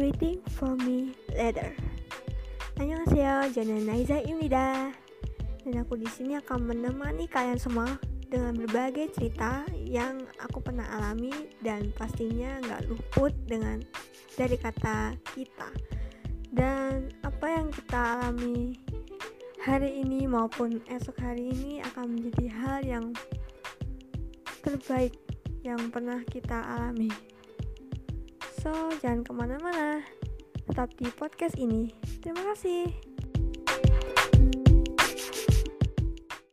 Waiting for Me Later. Annyeonghaseyo, Jana Naiza Imida. Dan aku di sini akan menemani kalian semua dengan berbagai cerita yang aku pernah alami dan pastinya nggak luput dengan dari kata kita. Dan apa yang kita alami hari ini maupun esok hari ini akan menjadi hal yang terbaik yang pernah kita alami. So, jangan ke mana-mana. Tetap di podcast ini. Terima kasih.